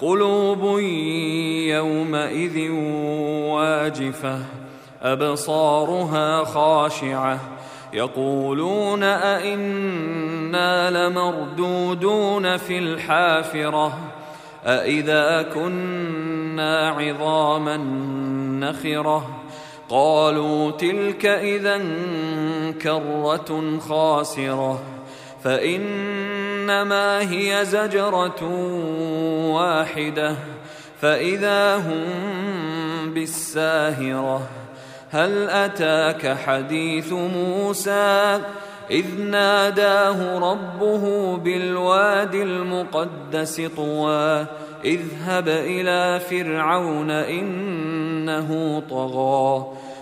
قلوب يومئذ واجفة أبصارها خاشعة. يقولون أئنا لمردودون في الحافرة أإذا كنا عظاما نخرة. قالوا تلك إذا كرة خاسرة فإنما هي زجرة واحدة. فإذا هم بالساهرة هل أتاك حديث موسى؟ إذ ناداه ربه بالواد المقدس طوى إذهب إلى فرعون إنه طغى.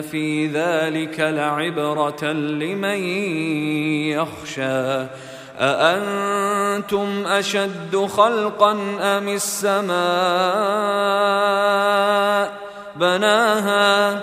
في ذلك لعبرة لمن يخشى أأنتم أشد خلقا أم السماء بناها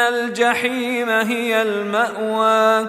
الجحيم هي المأوى.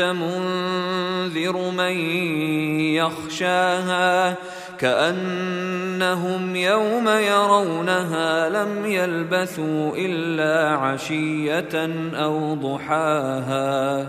منذر من يخشاها كأنهم يوم يرونها لم يلبثوا إلا عشية أو ضحاها